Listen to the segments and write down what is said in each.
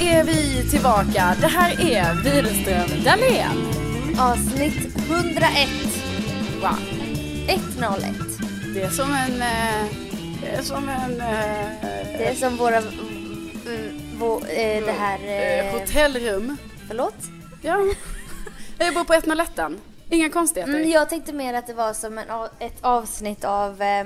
är vi tillbaka. Det här är Wihlström Dahlén. Avsnitt 101. Wow. 101. Det är som en... eh, Det är som en... eh, Det är som våra... mm, vå- eh, det här... eh, eh, Hotellrum. Förlåt? Ja. Jag bor på 101 Inga konstigheter. Mm, jag tänkte mer att det var som en, ett avsnitt av... Eh,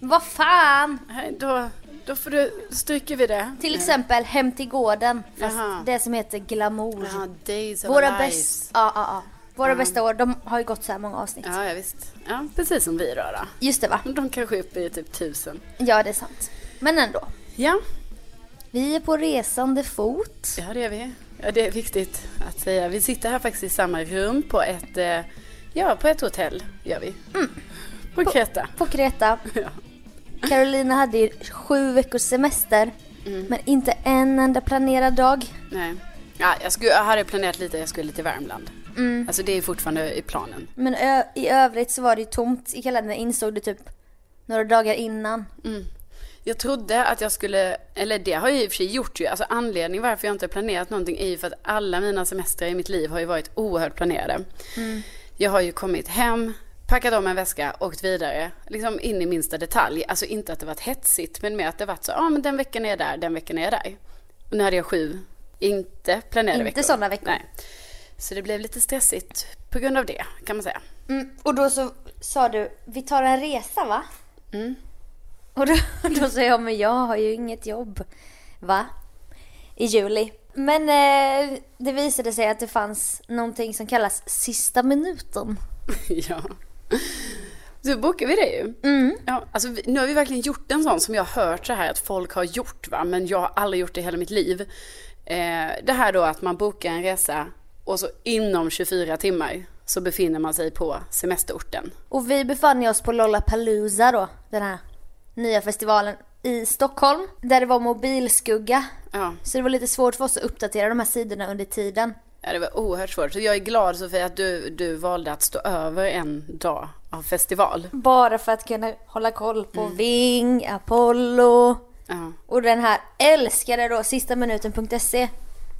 vad fan! Då, då får du, stryker vi det. Till exempel Hem till gården. Fast Jaha. det som heter Glamour. Ja, days of Våra bästa... Ja, ja, ja. Våra bästa år, de har ju gått så här många avsnitt. Ja, ja, visst. Ja, precis som vi då. då. Just det va? De kanske är uppe i typ tusen. Ja, det är sant. Men ändå. Ja, Vi är på resande fot. ja det är vi. Ja, det är viktigt att säga. Vi sitter här faktiskt i samma rum på ett, eh, ja, på ett hotell, gör vi. På Kreta. På Kreta. Ja. Carolina hade ju sju veckors semester. Mm. Men inte en enda planerad dag. Nej. Ja, jag, skulle, jag hade planerat lite, jag skulle till Värmland. Mm. Alltså det är fortfarande i planen. Men i övrigt så var det ju tomt i kalendern. Insåg du typ några dagar innan. Jag trodde att jag skulle, eller det har jag i och för sig gjort ju. Alltså anledningen varför jag inte har planerat någonting är ju för att alla mina semestrar i mitt liv har ju varit oerhört planerade. Jag har ju kommit hem, packat om en väska, åkt vidare. Liksom in i minsta detalj. Alltså inte att det varit hetsigt, men mer att det varit så, ja ah, men den veckan är jag där, den veckan är jag där. Och nu hade jag sju, inte planerade Inte veckor. sådana veckor. Nej. Så det blev lite stressigt på grund av det, kan man säga. Mm. Och då så sa du, vi tar en resa va? Mm. Och då, då sa jag, men jag har ju inget jobb. Va? I juli. Men eh, det visade sig att det fanns någonting som kallas sista minuten. ja. Så bokar vi det ju. Ja, alltså, nu har vi verkligen gjort en sån som jag har hört så här att folk har gjort va, men jag har aldrig gjort det i hela mitt liv. Eh, det här då att man bokar en resa och så inom 24 timmar så befinner man sig på semesterorten. Och vi befann oss på Lollapalooza då, den här nya festivalen i Stockholm. Där det var mobilskugga. Ja, Så det var lite svårt för oss att uppdatera de här sidorna under tiden. Ja, det var oerhört svårt. Så jag är glad Sofia att du, du valde att stå över en dag av festival. Bara för att kunna hålla koll på Ving, Apollo Ja, och den här älskade då sistaminuten.se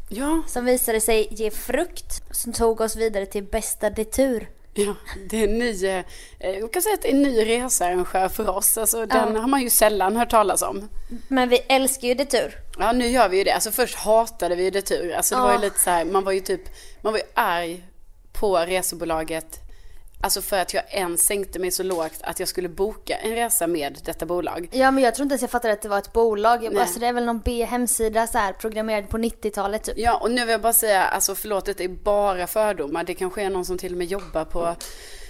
ja, som visade sig ge frukt som tog oss vidare till bästa detur. Ja, det är en ny, eh, jag kan säga att det är en ny researrangör för oss. Alltså, den har man ju sällan hört talas om. Men vi älskar ju detur. Ja, nu gör vi ju det. Alltså först hatade vi ju det tur. Alltså det var ju Ja. lite så här, man var ju typ, man var ju arg på resebolaget. Alltså för att jag ens sänkte mig så lågt att jag skulle boka en resa med detta bolag. Ja men jag tror inte ens jag fattade att det var ett bolag. Jag bara, alltså, det är väl någon B-hemsida så här programmerad på 90-talet typ. Ja, och nu vill jag bara säga, alltså förlåt, det är bara fördomar. Det kanske är någon som till och med jobbar på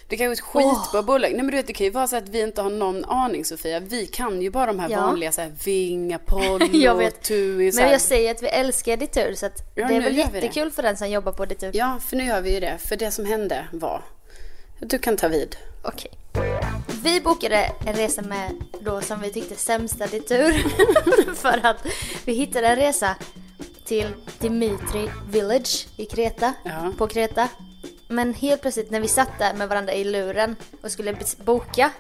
det kanske är ett skitbra bolag. Nej men du vet det kan ju vara så att vi inte har någon aning Sofia. Vi kan ju bara de här Ja. vanliga så här Ving, Apollo, Jag vet. TUI. Men jag säger att vi älskar detur så att Ja, det är väl jättekul för den som jobbar på detur. Ja, för nu gör vi ju det. För det som hände var, du kan ta vid. Okej. Vi bokade en resa med då som vi tyckte sämsta detur. för att vi hittade en resa till Dimitri Village i Kreta. Ja. På Kreta. Men helt plötsligt när vi satt där med varandra i luren och skulle boka.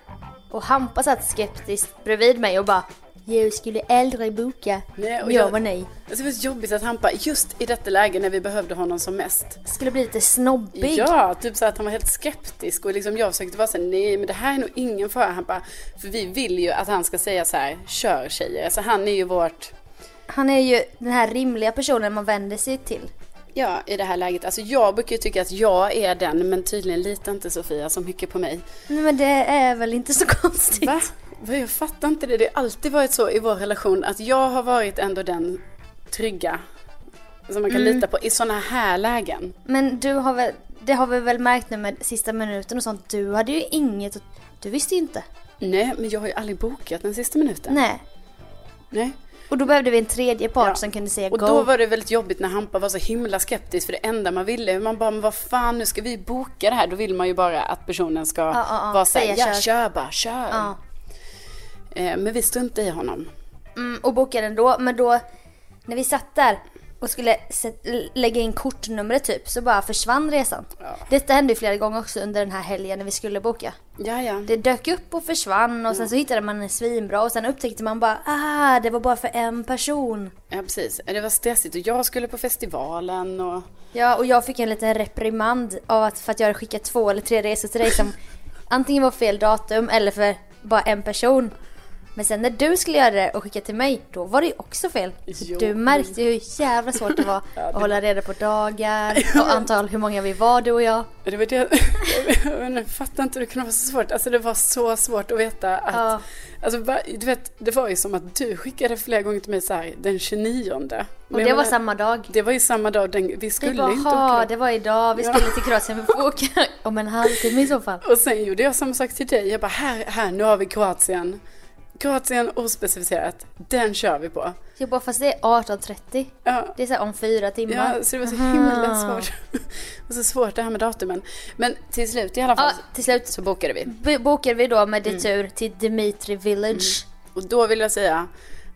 Och Hampa satt skeptiskt bredvid mig och bara Jag skulle aldrig boka. Nej, och jag, jag- var nej. Alltså, det var så jobbigt att Hampa, just i detta läge när vi behövde honom som mest. Skulle bli lite snobbig. Ja, typ så att han var helt skeptisk och liksom jag försökte vara så här, nej men det här är nog ingen fara. Bara, för vi vill ju att han ska säga så här, kör tjejer. Alltså han är ju vårt, Han är ju den här rimliga personen man vänder sig till. ja i det här läget. Alltså jag brukar ju tycka att jag är den, men tydligen litar inte Sofia så mycket på mig. Nej men det är väl inte så konstigt. Va? Jag fattar inte det. Det har alltid varit så i vår relation att jag har varit ändå den trygga som man kan lita på i sådana här lägen. Men du har väl, det har vi väl märkt nu med sista minuten och sånt. Du hade ju inget, du visste ju inte. Nej, men jag har ju aldrig bokat den sista minuten. Nej. Nej. Och då behövde vi en tredje part Ja. som kunde säga Och go. då var det väldigt jobbigt när Hampa var så himla skeptisk för det enda man ville, man bara, men vad fan nu ska vi boka det här? Då vill man ju bara att personen ska ja, ja. vara såhär, ja kör." kör bara, kör. Eh, men vi struntade i honom. Mm, och bokade den då. Men då, när vi satt där och skulle lägga in kortnumret typ så bara försvann resan. Ja. Detta hände ju flera gånger också under den här helgen när vi skulle boka. Ja, ja. Det dök upp och försvann och sen så hittade man en svinbra och sen upptäckte man bara ah det var bara för en person. Ja, precis. Det var stressigt och jag skulle på festivalen och... Ja och jag fick en liten reprimand av att för att jag hade skickat två eller tre resor till dig som antingen var fel datum eller för bara en person. Men sen när du skulle göra det och skicka till mig, då var det ju också fel. Jo. du märkte ju hur jävla svårt det var det att hålla reda på dagar och antal hur många vi var du och jag. Det var det, jag fattar inte hur det kunde vara så svårt. Alltså det var så svårt att veta att, Ja. alltså du vet, det var ju som att du skickade flera gånger till mig så här den 29. Och Men det jag var menar, samma dag. Det var ju samma dag, den, vi Vi skulle bara, ju inte åka. det var idag, vi Ja. skulle till Kroatien, vi får åka om en halvtimme i så fall. Och sen gjorde jag samma sak till dig. Jag bara, här, här, nu har vi Kroatien. Kroatien ospecificerat, den kör vi på. Jag bara, fast det är 18.30. Ja, Det är så här om fyra timmar. ja så det var så himla Aha. svårt. Och så svårt det här med datumen. Men till slut i alla fall Ja, till slut så bokade vi. b- bokade vi då med Mm. detur till Dimitri Village. Och då vill jag säga,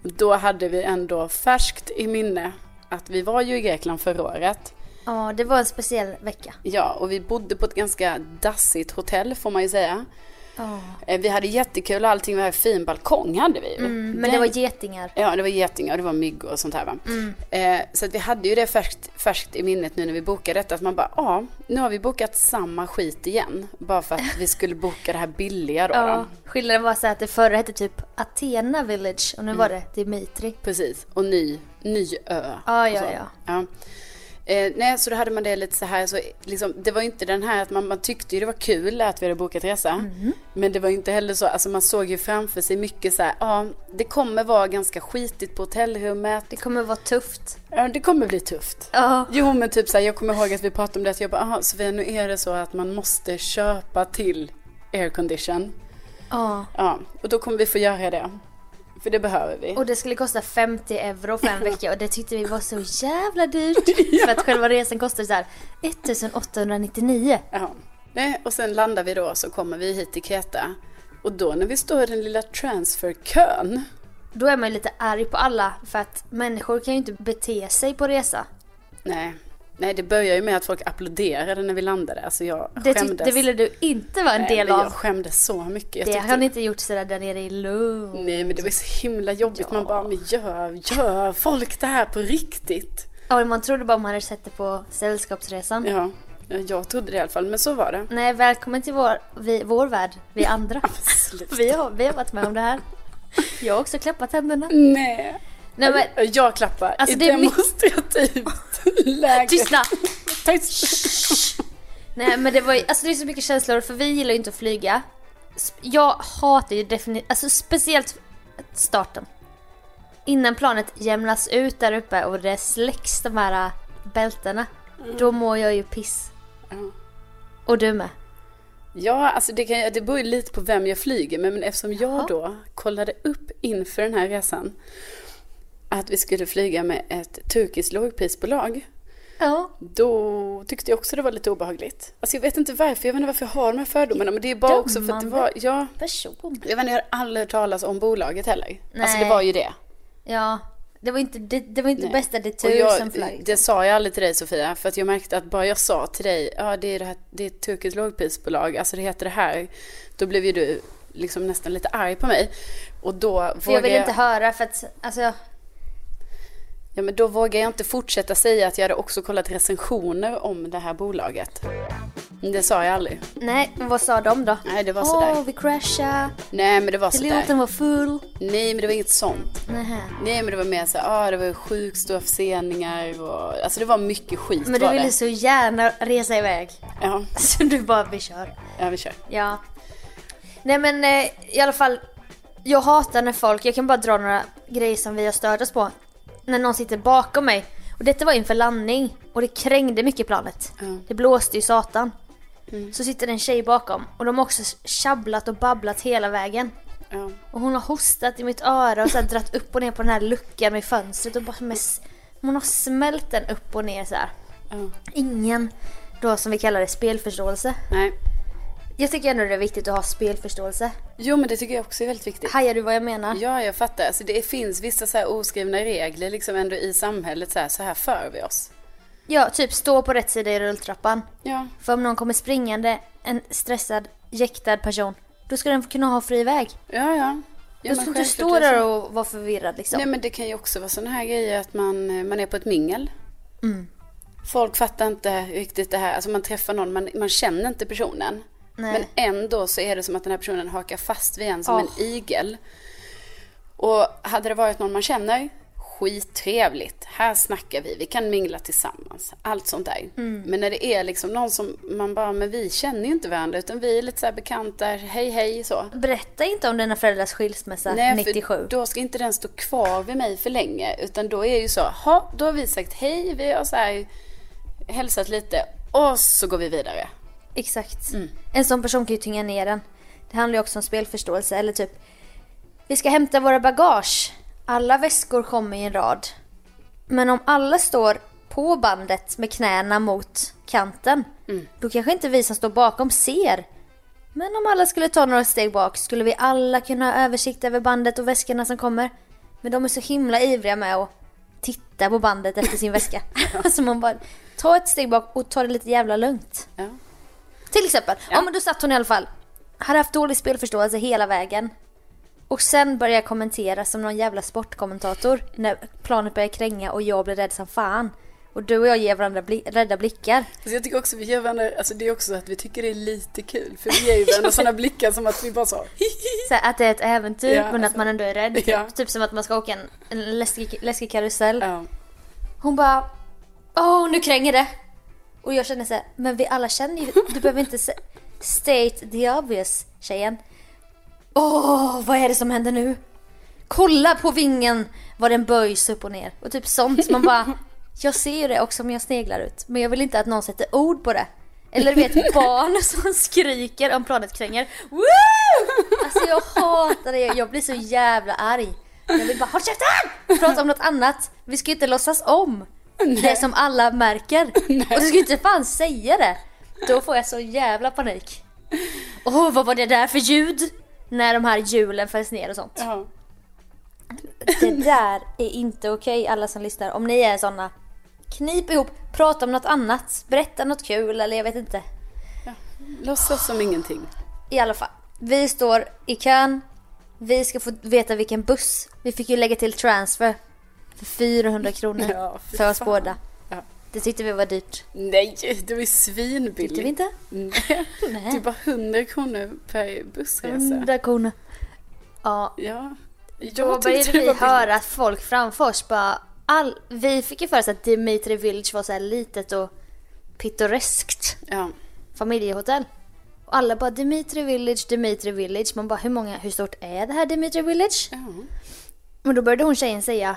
då hade vi ändå färskt i minne att vi var ju i Grekland förra året. Ja, det var en speciell vecka. Ja, och vi bodde på ett ganska dassigt hotell får man ju säga. Eh, Vi hade jättekul allting, vi hade fin balkong hade vi. Mm, men Den- det var getingar. Ja, det var getingar det var mygg och sånt här va. Mm. Eh, så att vi hade ju det färskt, färskt i minnet nu när vi bokade detta. Att man bara, ja, nu har vi bokat samma skit igen. Bara för att vi skulle boka det här billiga då. Ja, då. skillnaden var så att det förra hette typ Athena Village och nu Mm. var det Dimitri. Precis, och ny, ny ö. Och ja, ja. ja. Eh, nej, så då hade man det lite så här, så liksom, det var inte den här att man, man tyckte ju det var kul att vi hade bokat resa. Mhm. Men det var inte heller så, alltså man såg ju framför sig mycket så här, ja, det kommer vara ganska skitigt på hotellrummet. Det kommer vara tufft. Ja, det kommer bli tufft. Ja. Jo men typ så här, jag kommer ihåg att vi pratade om det, att jag bara, aha, Sofia nu är det så att man måste köpa till aircondition. Ja. Ja, och då kommer vi få göra det. För det behöver vi. Och det skulle kosta 50 euro för en vecka och det tyckte vi var så jävla dyrt. För att själva resan kostade så här 1899. Ja. Nej, och sen landar vi då så kommer vi hit till Kreta. Och då när vi står i den lilla transferkön. Då är man ju lite arg på alla för att människor kan ju inte bete sig på resa. Nej, nej det börjar ju med att folk applåderade när vi landade. Alltså jag Det, skämdes. det ville du inte vara en Nej, del men Jag av. skämdes så mycket. Jag Det tyckte- har ni inte gjort sådär där nere i Lund. Nej men det var så himla jobbigt. Man bara, men gör, gör folk det här på riktigt? Ja, man trodde bara man hade sett det på Sällskapsresan. Ja, ja, jag trodde det i alla fall. Men så var det. Nej, välkommen till vår, vi, vår värld, vi andra. Vi har, vi har varit med om det här. Jag har också klappat händerna. Nej. Nej men, Jag klappar Alltså, i det demonstrativt läge. tystna! Tyst. Nej men det var ju, alltså det är så mycket känslor för vi gillar ju inte att flyga. Jag hatar ju definitivt, alltså speciellt starten. Innan planet jämnas ut där uppe och det släcks de här äh, bältena. Då mår jag ju piss. Ja. Och du med. Ja, alltså det, kan, det beror ju lite på vem jag flyger med. Men eftersom jag Jaha. då kollade upp inför den här resan att vi skulle flyga med ett turkiskt lågprisbolag. Ja. Då tyckte jag också det var lite obehagligt. Alltså jag vet inte varför, jag vet inte varför jag har de här fördomarna. Men det är bara också för att det var, ja. Person. Jag vet inte, jag har aldrig hört talas om bolaget heller. Alltså Nej. det var ju det. Ja. Det var inte, det, det var inte Nej. bästa detur jag, som flög. det sa jag aldrig till dig Sofia, för att jag märkte att bara jag sa till dig, ja det är, det här, det är ett turkiskt lågprisbolag, alltså det heter det här. Då blev ju du liksom nästan lite arg på mig. Och då För jag vågade vill jag, inte höra för att, alltså, ja, men då vågar jag inte fortsätta säga att jag hade också kollat recensioner om det här bolaget. Det sa jag aldrig. nej, men vad sa de då? Nej, det var Åh, sådär. vi crashade, Nej, men det var piloten sådär. var full. Nej, men det var inget sånt. Nähä. Nej, men det var mer så ja, ah, det var sjukt stora förseningar och, alltså det var mycket skit Men du ville det. så gärna resa iväg. Ja, Så du bara, vi kör. ja, vi kör. Ja. Nej men eh, i alla fall. Jag hatar när folk, jag kan bara dra några grejer som vi har stört oss på. När någon sitter bakom mig. Och detta var inför landning. Och det krängde mycket planet. Ja. Det blåste ju satan. Så sitter det en tjej bakom. Och de har också tjabblat och babblat hela vägen. Ja. Och hon har hostat i mitt öra och så här dratt upp och ner på den här luckan med fönstret och bara med, Hon har smält den upp och ner så. Ingen, då som vi kallar det, spelförståelse. Nej. Jag tycker ändå det är viktigt att ha spelförståelse. Jo men det tycker jag också är väldigt viktigt. Hajar du vad jag menar? Ja, jag fattar. Alltså, det finns vissa så oskrivna regler liksom ändå i samhället. Så här, så här för vi oss. Ja, typ stå på rätt sida i rulltrappan. Ja, För om någon kommer springande, en stressad, jäktad person, då ska den kunna ha fri väg. ja, ja. ja du ska inte stå där och vara förvirrad liksom. Nej men det kan ju också vara sådana här grejer att man, man är på ett mingel. Folk fattar inte riktigt det här. Alltså man träffar någon, man, man känner inte personen. Nej. Men ändå så är det som att den här personen hakar fast vid en som Ja. en igel. Och hade det varit någon man känner, skittrevligt. Här snackar vi, vi kan mingla tillsammans. Allt sånt där. Mm. Men när det är liksom någon som man bara, men vi känner ju inte varandra utan vi är lite så här bekanta, hej hej så. Berätta inte om dina föräldrars skilsmässa Nej, 97. för då ska inte den stå kvar vid mig för länge. Utan då är ju så, ha, då har vi sagt hej, vi har så här hälsat lite och så går vi vidare. Exakt. Mm. En sån person kan ju tynga ner en. Det handlar ju också om spelförståelse. Eller typ, vi ska hämta våra bagage. Alla väskor kommer i en rad. Men om alla står på bandet med knäna mot kanten. Mm. Då kanske inte vi som står bakom ser. Men om alla skulle ta några steg bak skulle vi alla kunna ha översikt över bandet och väskorna som kommer. Men de är så himla ivriga med att titta på bandet efter sin väska. så man bara, ta ett steg bak och ta det lite jävla lugnt. Ja. Till exempel. Ja. Ja. men då satt hon i alla fall. Hade haft dålig spelförståelse hela vägen. Och sen började jag kommentera som någon jävla sportkommentator. När planet började kränga och jag blev rädd som fan. Och du och jag ger varandra bli- rädda blickar. Så jag tycker också vi ger varandra, alltså det är också så att vi tycker det är lite kul. För vi ger ju varandra sådana blickar som att vi bara så, Så att det är ett äventyr Ja, men att alltså. man ändå är rädd. Typ, Ja. typ som att man ska åka en, en läskig, läskig karusell. ja. Hon bara Åh nu kränger det. Och jag känner så här, men vi alla känner ju, du behöver inte state the obvious tjejen. Åh vad är det som händer nu? Kolla på vingen vad den böjs upp och ner. Och typ sånt. Man bara, jag ser ju det också om jag sneglar ut. Men jag vill inte att någon sätter ord på det. Eller du vet barn som skriker om planet kränger. Woo! Alltså jag hatar det, jag blir så jävla arg. Jag vill bara håll käften! Prata om något annat. Vi ska ju inte låtsas om det som alla märker. Och du ska inte fan säga det. Då får jag så jävla panik. Åh vad var det där för ljud? När de här hjulen fälls ner och sånt. ja. Det där är inte okej alla som lyssnar. Om ni är såna. Knip ihop, prata om något annat. Berätta något kul eller jag vet inte. Låtsas som ingenting. I alla fall. Vi står i kön. Vi ska få veta vilken buss. Vi fick ju lägga till transfer. För 400 kronor. Ja, fy för oss fan. båda. Ja. Det tyckte vi var dyrt. Nej, det var ju Tyckte svinbilligt. vi inte? Nej. Nej. Det är bara 100 kronor per bussresa. 100 kronor. Ja. Ja. Jag Då tyckte började vi höra att folk framför oss bara... All, vi fick ju för oss att Dimitri Village var så här litet och pittoreskt. Ja. familjehotell. Och alla bara Dimitri Village, Dimitri Village. Man bara hur många, hur stort är det här Dimitri Village? ja. Men då började hon tjejen säga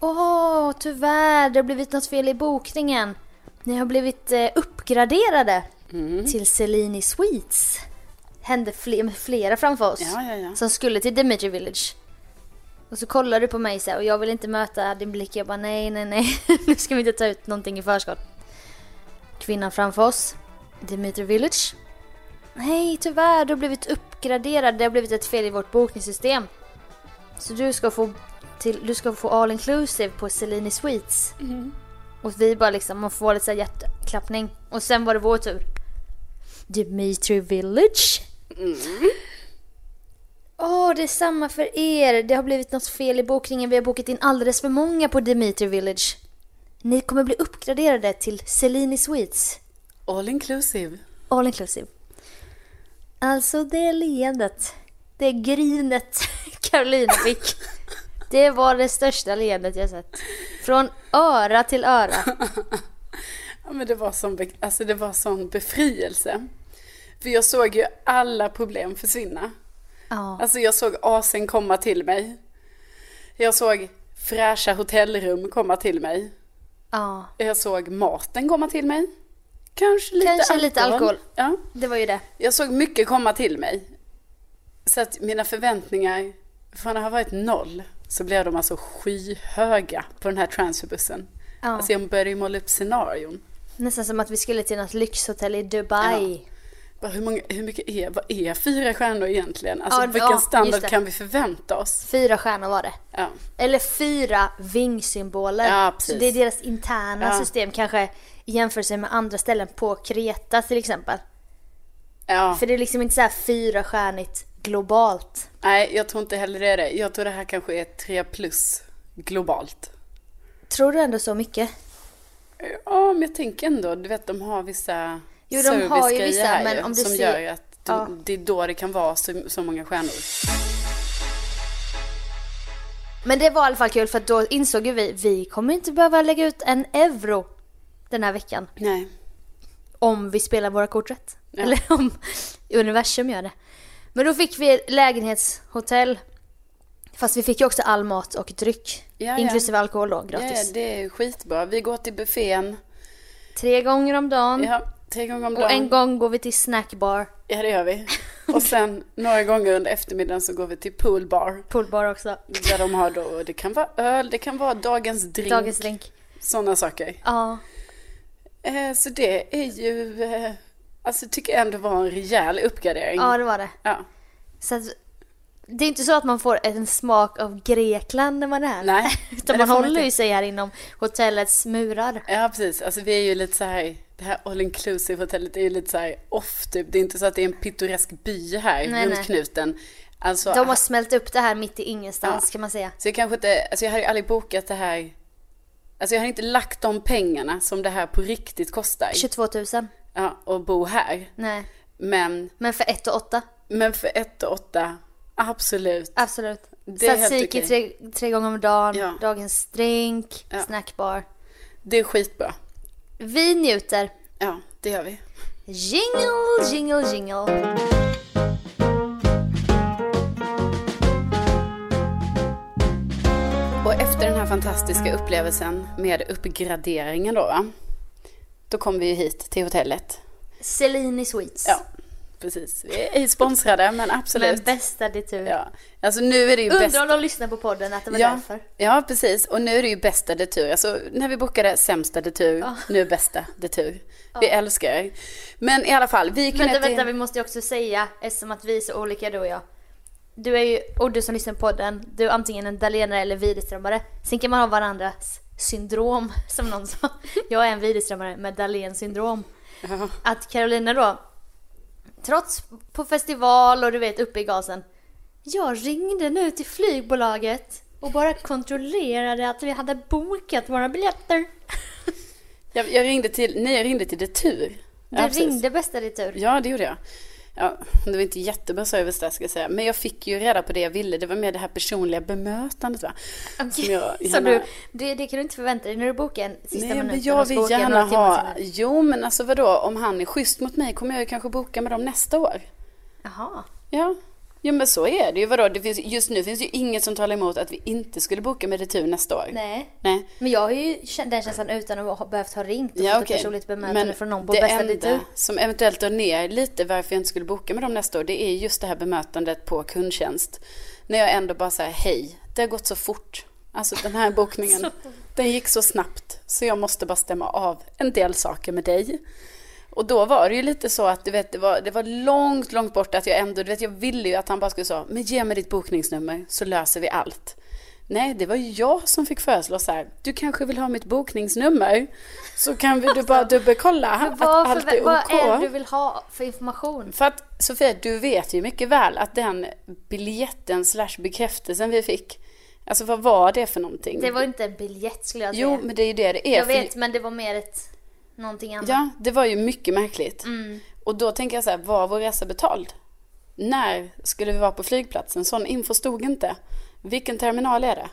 Åh, tyvärr, det har blivit något fel i bokningen. Ni har blivit eh, uppgraderade Mm. till Cellini Suites. Hände med flera framför oss Ja, ja, ja. som skulle till Dimitri Village. Och så kollar du på mig så här, och jag vill inte möta din blick. Jag bara nej, nej, nej. nu ska vi inte ta ut någonting i förskott. Kvinnan framför oss. Dimitri Village. Nej, tyvärr. Du har blivit uppgraderad. Det har blivit ett fel i vårt bokningssystem. Så du ska få, till, du ska få all inclusive på Cellini Suites. Och vi bara liksom, man får lite så här hjärtklappning. Och sen var det vår tur. Dimitri Village. Åh, det är samma för er. Det har blivit något fel i bokningen. Vi har bokat in alldeles för många på Dimitri Village. Ni kommer bli uppgraderade till Cellini Suites. All inclusive. All inclusive. Alltså det leendet. Det grinet Carolina fick. Det var det största leendet jag sett. Från öra till öra. Ja, men det var sån, alltså det var sån befrielse. För jag såg ju alla problem försvinna. Ja. Alltså jag såg asen komma till mig. Jag såg fräscha hotellrum komma till mig. ja. Jag såg maten komma till mig. Kanske lite Kanske alkohol. lite alkohol. Ja. Det var ju det. Jag såg mycket komma till mig. Så att mina förväntningar, från att ha varit noll, så blev de alltså skyhöga på den här transferbussen. Ja. Alltså jag började ju måla upp scenarion. Nästan som att vi skulle till något lyxhotell i Dubai. Bara Hur, många, hur mycket är, vad är fyra stjärnor egentligen? Alltså Ja, vilken ja, standard kan vi förvänta oss? Fyra stjärnor var det. Ja. Eller fyra vingsymboler. Ja, så det är deras interna Ja. system kanske i jämförelse med andra ställen på Kreta till exempel. ja. För det är liksom inte så här fyra stjärnigt globalt. Nej, jag tror inte heller det är det. Jag tror det här kanske är tre plus globalt. Tror du ändå så mycket? Ja, men jag tänker ändå, du vet de har vissa Jo, de har ju vissa, här men ju, om du som ser- gör att du, Ja. det är då det kan vara så, så många stjärnor. Men det var i alla fall kul för då insåg ju vi, vi kommer inte behöva lägga ut en euro den här veckan. Nej. Om vi spelar våra kort rätt. Ja. Eller om universum gör det. Men då fick vi lägenhetshotell. Fast vi fick ju också all mat och dryck. Ja, ja. inklusive alkohol då, Ja, gratis. det är skitbra. Vi går till buffén. Tre gånger om dagen. Ja, tre gånger om och dagen. en gång går vi till snackbar. Ja, det gör vi. Och sen några gånger under eftermiddagen så går vi till poolbar. Poolbar också. Där de har då, det kan vara öl, det kan vara dagens drink. Dagens drink. Sådana saker. Ja. Eh, så det är ju, eh, alltså tycker jag ändå var en rejäl uppgradering. ja, det var det. Ja. Så att, det är inte så att man får en smak av Grekland när man är här. Nej, Utan man håller ju sig här inom hotellets murar. Ja, precis. Alltså vi är ju lite så här, det här all inclusive hotellet är ju lite så här off typ. Det är inte så att det är en pittoresk by här Nej, runt nej. knuten. Alltså, De har smält upp det här mitt i ingenstans Ja. kan man säga. så jag kanske inte, alltså jag hade ju aldrig bokat det här. Alltså jag har inte lagt de pengarna som det här på riktigt kostar. 22 000. Ja, och bo här. Nej. Men, Men för ett och åtta. men för ett och åtta, absolut. Absolut. Det är helt Tzatziki okej. tre, tre gånger om dagen, Ja. dagens drink, Ja. snackbar. Det är skitbra. Vi njuter. Ja, det gör vi. Jingle, jingle, jingle. Och efter den här fantastiska upplevelsen med uppgraderingen då va? Då kom vi ju hit till hotellet. Cellini Sweets. Ja, precis. Vi är sponsrade men absolut. Men bästa det tur. Ja, alltså nu är det ju Undrar bäst. om de lyssnar på podden, att det var Ja, därför. ja, precis. Och nu är det ju bästa detur. Alltså när vi bokade sämsta detur, nu är bästa detur. Vi älskar er. Men i alla fall, vi ju Vänta, till... vänta, vi måste ju också säga, eftersom att vi är så olika du och jag. Du är ju, och du som lyssnar på podden, du är antingen en Dahlénare eller Widerströmare. Sen kan man ha varandras syndrom, som någon sa. Jag är en Widerströmare med Dahlén syndrom. Ja. Att Carolina då, trots på festival och du vet uppe i gasen. Jag ringde nu till flygbolaget och bara kontrollerade att vi hade bokat våra biljetter. Jag, jag ringde till, nej jag ringde till detur. Du Ja, precis. ringde bästa ditt tur. Ja, det gjorde jag. Ja, det var inte jättebra service där ska jag säga. Men jag fick ju reda på det jag ville. Det var mer det här personliga bemötandet va. Som jag Så gärna- du, det, det kan du inte förvänta dig när du bokar en sista Nej, minuten jag vill gärna ha... Jo, men alltså vadå? Om han är schysst mot mig kommer jag ju kanske boka med dem nästa år. Jaha. Ja. Jo, men så är det ju. Vadå? Det finns, just nu finns ju inget som talar emot att vi inte skulle boka med retur nästa år. Nej. Nej. Men jag har ju den känslan utan att ha behövt ha ringt och Ja, fått okej. ett personligt bemötande Men från någon på det bästa enda ditt tur. som eventuellt drar ner lite varför jag inte skulle boka med dem nästa år, det är just det här bemötandet på kundtjänst. När jag ändå bara säger hej, det har gått så fort. Alltså den här bokningen, den gick så snabbt. Så jag måste bara stämma av en del saker med dig. Och då var det ju lite så att du vet, det var, det var långt, långt bort att jag ändå, du vet, jag ville ju att han bara skulle säga, men ge mig ditt bokningsnummer så löser vi allt. Nej, det var ju jag som fick föreslå så här, du kanske vill ha mitt bokningsnummer? Så kan vi du bara dubbelkolla att Vad, allt är vad OK. är det du vill ha för information? För att Sofia, du vet ju mycket väl att den biljetten slash bekräftelsen vi fick, alltså vad var det för någonting? Det var inte en biljett skulle jag säga. Jo, men det är ju det det är. jag vet, men det var mer ett någonting annat. Ja, det var ju mycket märkligt. Mm. Och då tänker jag så här, var vår resa betald? När skulle vi vara på flygplatsen? Sån info stod inte. Vilken terminal är det?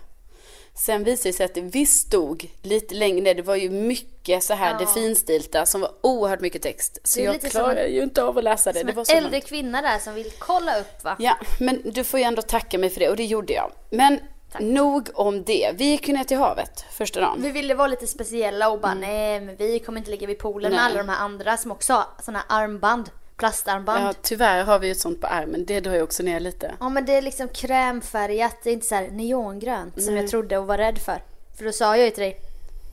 Sen visade det sig att det visst stod lite längre ner. Det var ju mycket så här Ja. det finstilta som var oerhört mycket text. Så jag klarar som- ju inte av att läsa det. Som det var en äldre långt. kvinna där som vill kolla upp va? Ja, men du får ju ändå tacka mig för det och det gjorde jag. Men nog om det. Vi gick ju ner till havet första dagen. Vi ville vara lite speciella och bara nej men vi kommer inte ligga vid poolen med Mm. Nej. alla de här andra som också har såna här armband. Plastarmband. Ja, Ja. tyvärr har vi ju ett sånt på armen. Det drar ju också ner lite. men det är liksom krämfärgat, det är inte så här neongrönt som jag trodde och var rädd för. För då sa jag ju till dig,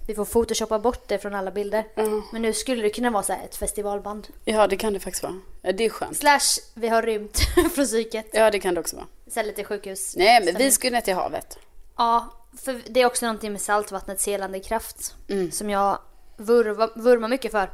vi får photoshoppa bort det från alla bilder. Men nu skulle det kunna vara så ett festivalband. Ja, det kan det faktiskt vara. Ja, det är skönt. Slash, vi har rymt från psyket. Ja, det kan det också vara. Så lite sjukhus. Nej, men vi ska ner till havet. Ja, för det är också någonting med saltvattnets helande kraft. Som jag vurva, vurmar mycket för.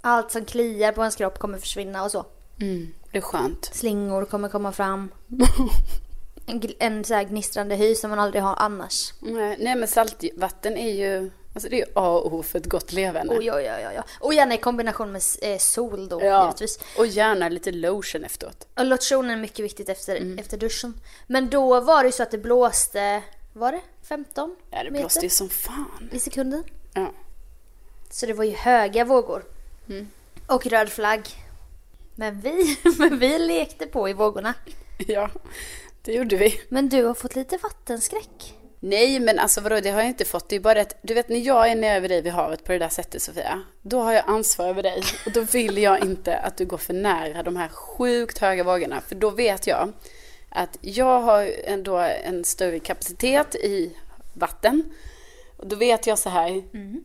Allt som kliar på ens kropp kommer försvinna och så. Mm, det är skönt. Slingor kommer komma fram. En, en så här gnistrande hy som man aldrig har annars. Nej, nej, men saltvatten är ju, alltså det är A och O för ett gott leverne. Oj, oj, oj, oj. Och gärna i kombination med eh, sol då, ja, givetvis. och gärna lite lotion efteråt. Och lotionen är mycket viktigt efter, Mm. efter duschen. Men då var det ju så att det blåste, var det 15 Ja, det blåste ju som fan. i sekunden? Ja. Så det var ju höga vågor. Mm. Och röd flagg. Men vi, men vi lekte på i vågorna. ja, det gjorde vi. Men du har fått lite vattenskräck. Nej, men alltså vadå, det har jag inte fått. Det är bara att, du vet när jag är nere vid dig vid havet på det där sättet Sofia, då har jag ansvar över dig. Och då vill jag inte att du går för nära de här sjukt höga vågorna. För då vet jag att jag har ändå en större kapacitet i vatten. Och då vet jag så här,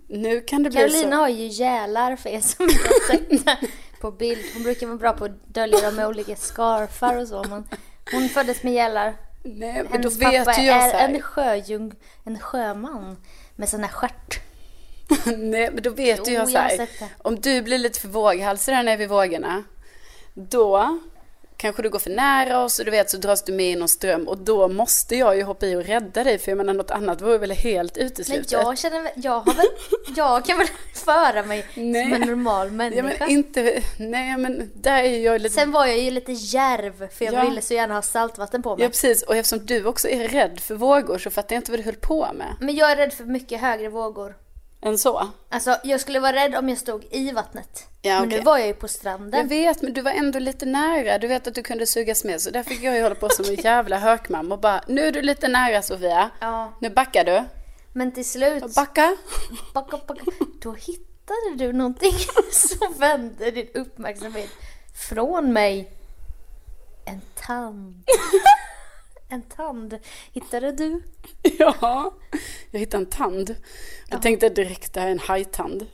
nu kan det bli Carolina så. har ju gälar för er som inte har sett på bild. Hon brukar vara bra på att dölja dem med olika scarfar och så. Men hon föddes med gälar. Nej, men då Hennes vet pappa jag är så här. en sjöjung, en sjöman med sån här stjärt. Nej, men då vet Jo, ju jag så jag har här. Om du blir lite för våghalsig där nere vid vågorna. Då kanske du går för nära oss och du vet så dras du med i någon ström. Och då måste jag ju hoppa i och rädda dig. För jag menar något annat vore väl helt Men uteslutet. jag känner jag har väl, jag kan väl föra mig Nej. som en normal Ja, människa. men inte, nej men där är jag lite... Sen var jag ju lite järv för jag Ja. ville så gärna ha saltvatten på mig. Ja precis, och eftersom du också är rädd för vågor så fattar jag inte vad du höll på med. Men jag är rädd för mycket högre vågor. Än så. Alltså jag skulle vara rädd om jag stod i vattnet. Ja, Men nu var jag ju på Jag stranden. vet, men du var ändå lite nära. Du vet att du kunde sugas med. Så där fick jag ju hålla på som en jävla hökmam och bara, nu är du lite nära Sofia. Ja. Nu backar du. Men till slut, Backa. backa, backa, då hittade du någonting som vände din uppmärksamhet från mig. En tand. En tand. Hittade du? Ja, jag hittade en tand. Jag tänkte direkt det här är en hajtand.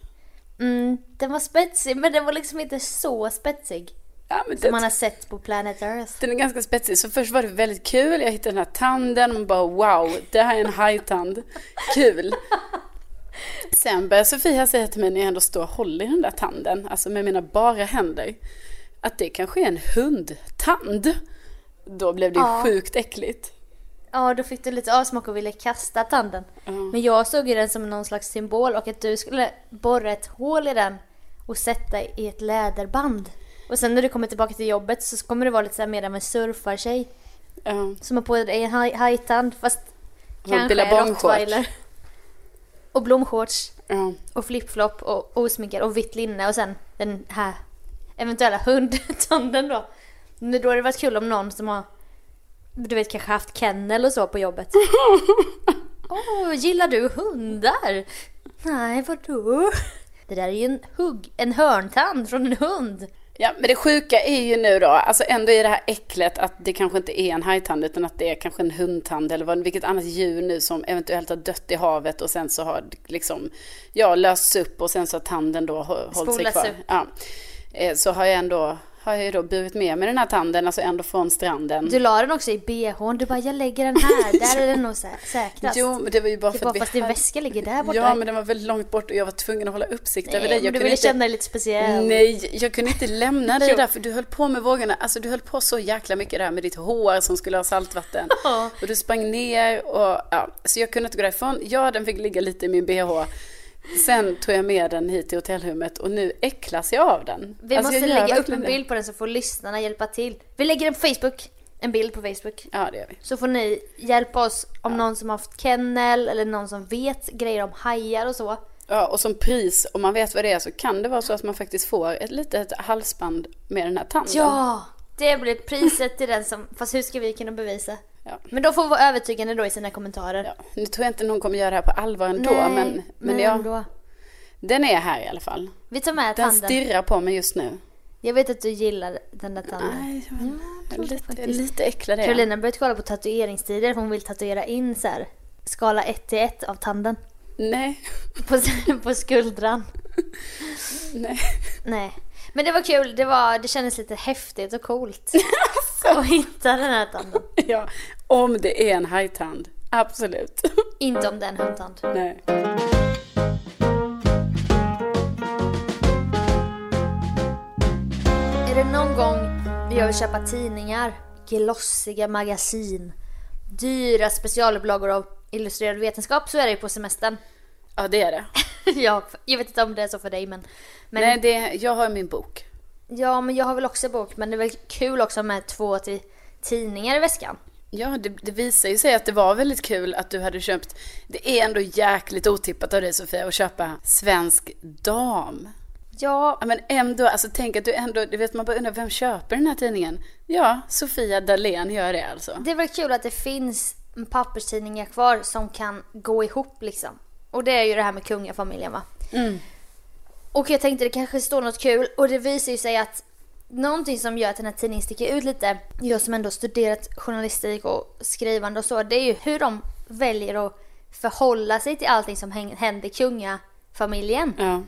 Mm, den var spetsig men den var liksom inte så spetsig. Ja, Som det, man har sett på Planet Earth. Den är ganska spetsig. Så först var det väldigt kul. Jag hittade den här tanden och bara wow, det här är en hajtand. Kul. Sen började Sofia säga till mig när jag ändå står och håller i den där tanden, alltså med mina bara händer, att det kanske är en hundtand. Då blev det ju Ja. sjukt äckligt. Ja, då fick du lite avsmak och ville kasta tanden. Men jag såg ju den som någon slags symbol och att du skulle borra ett hål i den och sätta i ett läderband. Och sen när du kommer tillbaka till jobbet så kommer du vara lite så här mer av en surfartjej. Ja. Som har på dig en haj- hajtand fast Och kanske rottweiler. Och blomshorts. Ja. Och flipflop och osminkad och vitt linne och sen den här eventuella hundtanden då. Men då hade det varit kul om någon som har du vet kanske haft kennel och så på jobbet. Åh, gillar du hundar? Nej, vadå? Det där är ju en hugg, en hörntand från en hund. Ja, men det sjuka är ju nu då, alltså ändå i det här äcklet att det kanske inte är en hajtand utan att det är kanske en hundtand eller vad, vilket annat djur nu som eventuellt har dött i havet och sen så har liksom, ja, lösts upp och sen så har tanden då hå- hållit sig kvar. upp. Ja. Eh, Så har jag ändå, har jag ju då burit med mig den här tanden, alltså ändå från stranden. Du la den också i bhn. Du bara, jag lägger den här. Där är den nog sä- säkrast. Jo, men det var ju bara det för var att vi fast din hade- väska ligger där borta. Ja, men den var väldigt långt bort och jag var tvungen att hålla uppsikt över Nej, dig. men Jag du ville inte... känna dig lite speciell. Nej, jag kunde inte lämna dig där för du höll på med vågorna. Alltså du höll på så jäkla mycket där med ditt hår som skulle ha saltvatten. Och du sprang ner och ja, så jag kunde inte gå därifrån. Ja, den fick ligga lite i min bh. Sen tog jag med den hit till hotellrummet och nu äcklas jag av den. Vi Alltså, måste lägga upp en bild på den så får lyssnarna hjälpa till. Vi lägger den på Facebook. En bild på Facebook. Ja, det gör vi. Så får ni hjälpa oss om någon som har haft kennel eller någon som vet grejer om hajar och så. Ja, och som pris, om man vet vad det är, så kan det vara så att man faktiskt får ett litet halsband med den här tanden. Ja! Det blir priset till den som... Fast hur ska vi kunna bevisa? Ja. Men de får vara övertygande då i sina kommentarer. Ja, nu tror jag inte någon kommer göra det här på allvar ändå, Nej, men, men ja, ändå. den är här i alla fall. Vi tar med Den tanden. stirrar på mig just nu. Jag vet att du gillar den där tanden. Nej, jag, jag tror det lite, faktiskt. lite äcklad är jag. Carolina börjat kolla på tatueringstider. Hon vill tatuera in så här skala 1 till 1 av tanden. Nej. På, på skuldran. Nej. Nej. Men det var kul, det, var, det kändes lite häftigt och coolt. att hitta den här tanden. Ja, om det är en hajtand. Absolut. Inte om det är en handtand. Nej. Är det någon gång jag vill köpa tidningar, glossiga magasin, dyra specialupplagor av illustrerad vetenskap så är det ju på semestern. Ja, det är det. ja, jag vet inte om det är så för dig men... men Nej, det, jag har min bok. Ja, men jag har väl också bok men det är väl kul också med två till tidningar i väskan. Ja, det, det visar ju sig att det var väldigt kul att du hade köpt. Det är ändå jäkligt otippat av dig Sofia att köpa Svensk Dam. Ja, men ändå, alltså tänk att du ändå, du vet man bara undrar vem köper den här tidningen? Ja, Sofia Dalén gör det alltså. det är väl kul att det finns papperstidningar kvar som kan gå ihop liksom. Och det är ju det här med kungafamiljen va. Mm. Och jag tänkte det kanske står något kul och det visar ju sig att någonting som gör att den här tidningen sticker ut lite, jag som ändå studerat journalistik och skrivande och så, det är ju hur de väljer att förhålla sig till allting som händer kungafamiljen. Ja.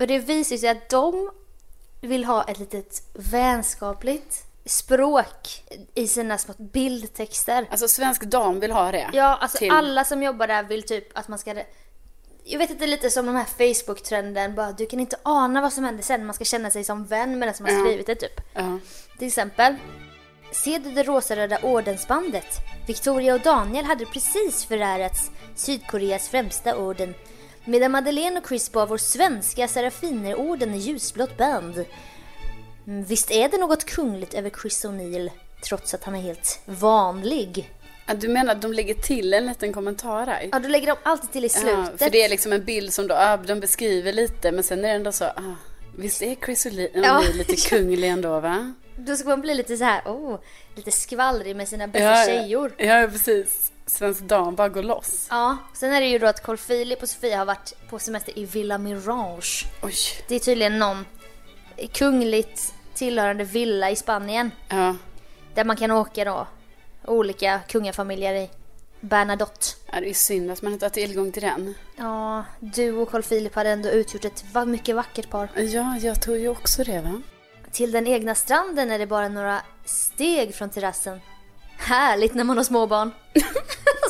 Och det visar sig att de vill ha ett litet vänskapligt språk i sina små bildtexter. Alltså Svensk Dam vill ha det. Ja, alltså till- alla som jobbar där vill typ att man ska... Jag vet inte, lite som de här Facebook-trenden, bara du kan inte ana vad som händer sen, man ska känna sig som vän med den som har skrivit det typ. Ja. Till exempel, ser du det rosaröda ordensbandet? Victoria och Daniel hade precis förärats Sydkoreas främsta orden medan Madeleine och Chris bar vår svenska Serafinerorden i ljusblått band. Mm, Visst är det något kungligt över Chris O'Neill trots att han är helt vanlig? Ja, Du menar att de lägger till en liten kommentar här? Ja, då lägger de alltid till i Ja, slutet. för det är liksom en bild som då, ja, de beskriver lite men sen är det ändå så, ah, visst är Chris O'Neill Ja. lite kunglig ändå va? Då ska man bli lite så här, oh, lite skvallrig med sina bästa tjejor. Ja, ja, precis. Svensk Dam bara går loss. Ja, sen är det ju då att Carl Philip och Sofia har varit på semester i Villa Mirage. Oj. Det är tydligen någon kungligt tillhörande villa i Spanien. Ja. Där man kan åka då olika kungafamiljer i. Bernadotte. ja, det är synd att man inte har tillgång till den. Ja, du och Carl Philip hade ändå utgjort ett mycket vackert par. Ja, jag tror ju också det va? Till den egna stranden är det bara några steg från terrassen. Härligt när man har småbarn.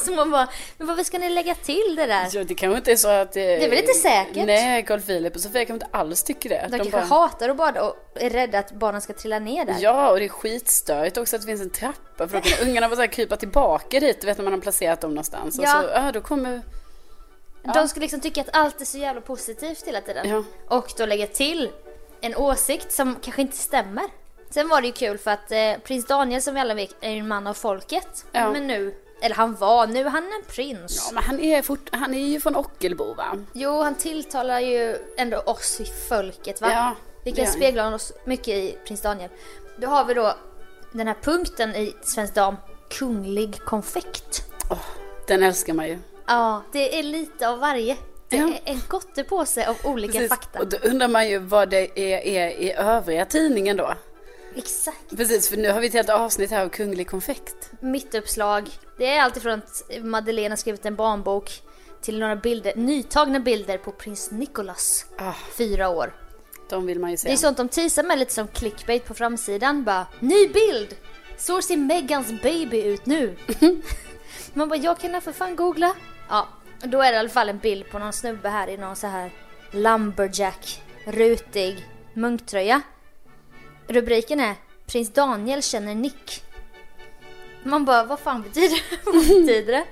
Så man bara, men varför ska ni lägga till det där? Ja, det kanske inte är så att... Det, är väl inte säkert? Nej, Carl Philip och Sofia kanske inte alls tycker det. De, kanske hatar att bada och är rädda att barnen ska trilla ner där. Ja, och det är skitstörigt också att det finns en trappa för då kan ungarna bara så här krypa tillbaka dit, du vet när man har placerat dem någonstans. Ja. Och så, ja, då kommer... De skulle liksom tycka att allt är så jävla positivt hela tiden. Ja. Och då lägga till en åsikt som kanske inte stämmer. Sen var det ju kul för att eh, prins Daniel som vi alla vet är en man av folket. Ja. Men nu, eller han var, nu är han en prins. Ja, men han är, fort, han är ju från Ockelbo va? Jo, han tilltalar ju ändå oss i folket va? Ja, vi det kan gör han. spegla oss mycket i prins Daniel. Då har vi då den här punkten i Svensk Dam, kunglig konfekt. Åh, den älskar man ju. Ja, det är lite av varje. Det Ja. är en gottepåse av olika Precis. fakta. Och då undrar man ju vad det är, är i övriga tidningen då. Exakt. Precis, för nu har vi ett helt avsnitt här av kunglig konfekt. Mittuppslag. Det är alltifrån att Madeleine har skrivit en barnbok till några bilder, nytagna bilder på prins Nicholas. Ah, Fyra år. de vill man ju se. Det är sånt de teasar med lite som clickbait på framsidan. Bara, ny bild! Så ser Megans baby ut nu. Man bara, jag kan för fan googla. Ja, då är det i alla fall en bild på någon snubbe här i någon så här lumberjack, rutig munktröja. Rubriken är Prins Daniel känner Nick. Man bara, vad fan betyder, det? vad betyder det?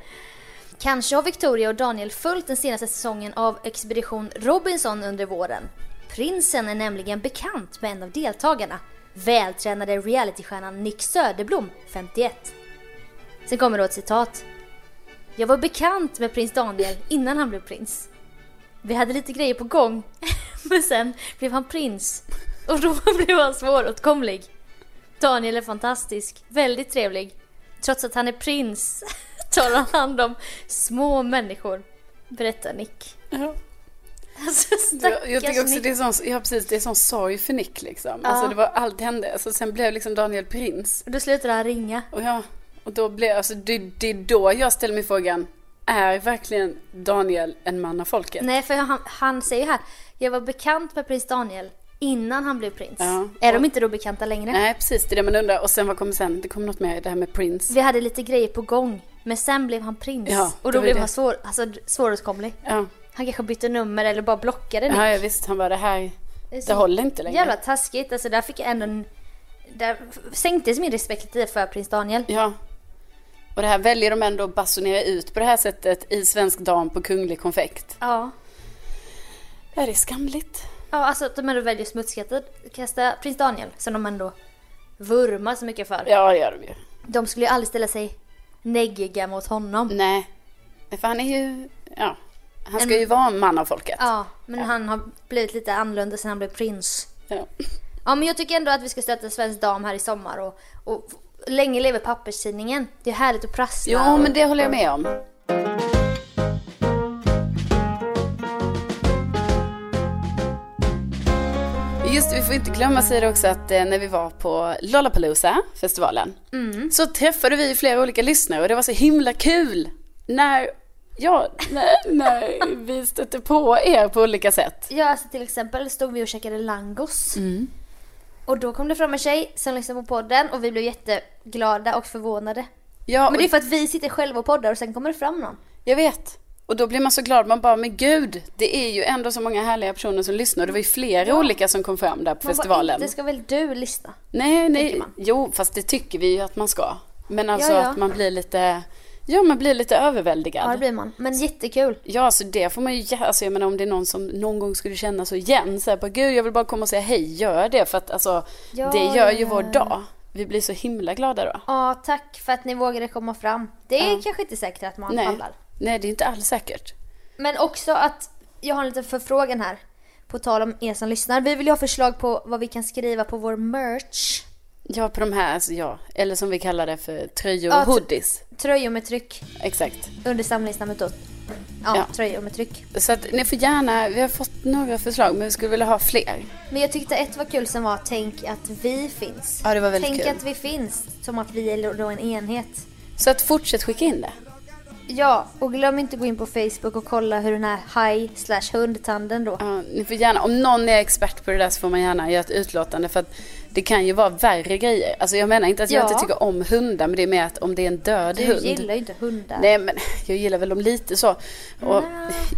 Kanske har Victoria och Daniel följt den senaste säsongen av Expedition Robinson under våren. Prinsen är nämligen bekant med en av deltagarna, vältränade realitystjärnan Nick Söderblom, 51. Sen kommer då ett citat. Jag var bekant med prins Daniel innan han blev prins. Vi hade lite grejer på gång, men sen blev han prins och då blev han svåråtkomlig. Daniel är fantastisk, väldigt trevlig. Trots att han är prins tar han hand om små människor, berättar Nick. Ja. Alltså Jag, jag tycker också Nick. det är sån, ja, precis, det är sån sorg för Nick liksom. Alltså det var, allt hände. Alltså, sen blev liksom Daniel prins. Och då slutade han ringa. Och ja, och då blev, alltså det, det är då jag ställer mig frågan, är verkligen Daniel en man av folket? Nej, för han, han säger här, jag var bekant med prins Daniel innan han blev prins. Ja. Är de inte då bekanta längre? Nej, precis. Det är det man undrar. Och sen vad kommer sen? Det kommer något mer, det här med Prince. Vi hade lite grejer på gång, men sen blev han prins. Ja, och då blev det. han svår, alltså, svåråtkomlig. Ja, Han kanske bytte nummer eller bara blockade Nick. ja, ja visst. Han bara, det här, Det det håller inte längre. Jävla taskigt, alltså där fick jag ändå en... Där sänktes min respekt lite för prins Daniel. Ja. Och det här väljer de ändå att basunera ut på det här sättet i Svensk Dam på Kunglig Konfekt. Ja, det är skamligt. Ja, alltså att de ändå väljer smutskasta prins Daniel, som de ändå vurmar så mycket för. Ja, det gör de ju. De skulle ju aldrig ställa sig neggiga mot honom. Nej. För han är ju, ja. Han ska En- ju vara en man av folket. Ja, men han har blivit lite annorlunda sen han blev prins. Ja. Ja, men jag tycker ändå att vi ska stötta Svensk Dam här i sommar och, och länge lever papperstidningen. Det är härligt att prassla. Jo, och- men det håller jag med om. Får inte glömma säga också att eh, när vi var på Lollapalooza, festivalen, så träffade vi flera olika lyssnare och det var så himla kul när, ja, när, när vi stötte på er på olika sätt. Ja, alltså till exempel stod vi och käkade langos. Mm. Och då kom det fram en tjej som lyssnade på podden och vi blev jätteglada och förvånade. Ja, Men det är för att vi sitter själva och poddar och sen kommer det fram någon. jag vet. Och då blir man så glad, man bara, men gud, det är ju ändå så många härliga personer som lyssnar. Det var ju flera olika som kom fram där på Man festivalen. Bara, inte ska väl du lyssna? Nej, nej. Jo, fast det tycker vi ju att man ska. Men alltså Ja, ja. att man blir lite, ja man blir lite Ja, det överväldigad. blir man. Men jättekul. Ja, så det får man ju, alltså jag menar om det är någon som någon gång skulle känna så igen, så här, bara, gud jag vill bara komma och säga hej, gör det. För att alltså, Ja, det gör ju ja, vår ja. dag. Vi blir så himla glada då. Ja, tack för att ni vågade komma fram. Det är Ja. kanske inte säkert att man Nej. pallar. Nej, det är inte alls säkert. Men också att jag har en liten förfrågan här. På tal om er som lyssnar. Vi vill ju ha förslag på vad vi kan skriva på vår merch. Ja, på de här, alltså, ja. Eller som vi kallar det för tröjor Ja, och t- hoodies. Tröjor med tryck. Exakt. Under samlingsnamnet då. Ja, Ja. tröjor med tryck. Så att ni får gärna, vi har fått några förslag men vi skulle vilja ha fler. Men jag tyckte ett var kul som var tänk att vi finns. Ja, det var väldigt tänk kul. att vi finns. Som att vi är då en enhet. Så att fortsätt skicka in det. Ja, och glöm inte att gå in på Facebook och kolla hur den här haj slash hundtanden då. Ja, ni får gärna, om någon är expert på det där så får man gärna göra ett utlåtande för att det kan ju vara värre grejer. Alltså jag menar inte att jag Ja. inte tycker om hundar men det är mer att om det är en död Du hund. gillar ju inte hundar. Nej men jag gillar väl dem lite så. Och,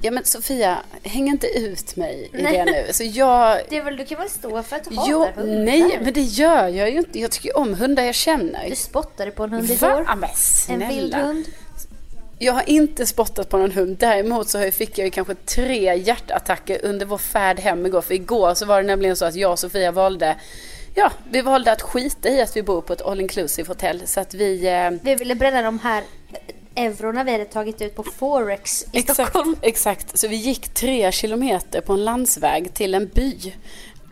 ja men Sofia, häng inte ut mig i det nu. Så jag, Det är väl, du kan väl stå för att du hatar jo, hundar? nej men det gör jag ju inte. Jag tycker om hundar jag känner. Du spottade på en hund Va? igår. Ja, men En vild hund. Jag har inte spottat på någon hund. Däremot så fick jag ju kanske tre hjärtattacker under vår färd hem igår. För igår så var det nämligen så att jag och Sofia valde Ja, vi valde att skita i att vi bor på ett all inclusive hotell. Så att vi... Eh, Vi ville bränna de här eurona vi hade tagit ut på Forex i exakt, Stockholm. exakt. Så vi gick tre kilometer på en landsväg till en by.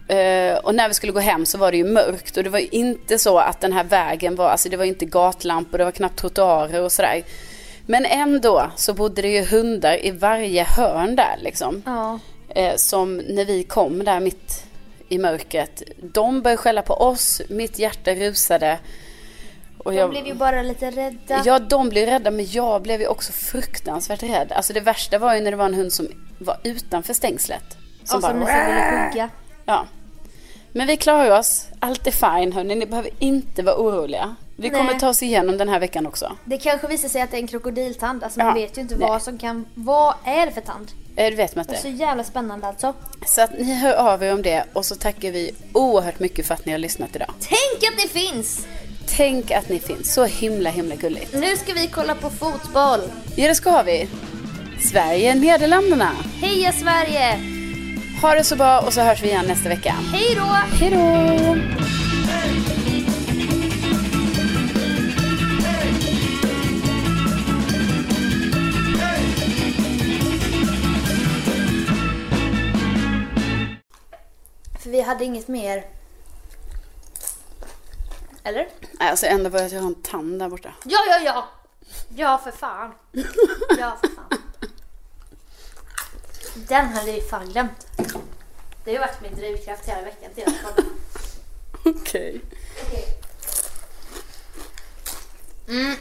Eh, och när vi skulle gå hem så var det ju mörkt och det var ju inte så att den här vägen var, alltså det var inte gatlampor, det var knappt trottoarer och sådär. Men ändå så bodde det ju hundar i varje hörn där liksom. Ja. eh, som när vi kom där mitt i mörkret. De började skälla på oss, mitt hjärta rusade. Och De blev ju bara lite rädda. Ja, de blev rädda men jag blev ju också fruktansvärt rädd. Alltså det värsta var ju när det var en hund som var utanför stängslet. som nästan ville hugga. Ja. Men vi klarar oss. Allt är fine hörni. Ni behöver inte vara oroliga. Vi Nej. kommer ta oss igenom den här veckan också. Det kanske visar sig att det är en krokodiltand. Alltså man Ja, vet ju inte nej. vad som kan... Vad är det för tand? Eh, Du vet Det är så jävla spännande alltså. Så att ni hör av er om det och så tackar vi oerhört mycket för att ni har lyssnat idag. Tänk att det finns! Tänk att ni finns. Så himla himla gulligt. Nu ska vi kolla på fotboll. Ja, det ska vi. Sverige, Nederländerna. Heja Sverige! Ha det så bra och så hörs vi igen nästa vecka. Hej då! Hej då! För vi hade inget mer. Eller? Nej, Alltså ändå var jag att jag har en tand där borta. Ja, ja, ja! Ja, för fan. Ja, för fan. Den hade vi fan glömt. Det har ju varit min drivkraft hela veckan till att kolla. Okej. Mm.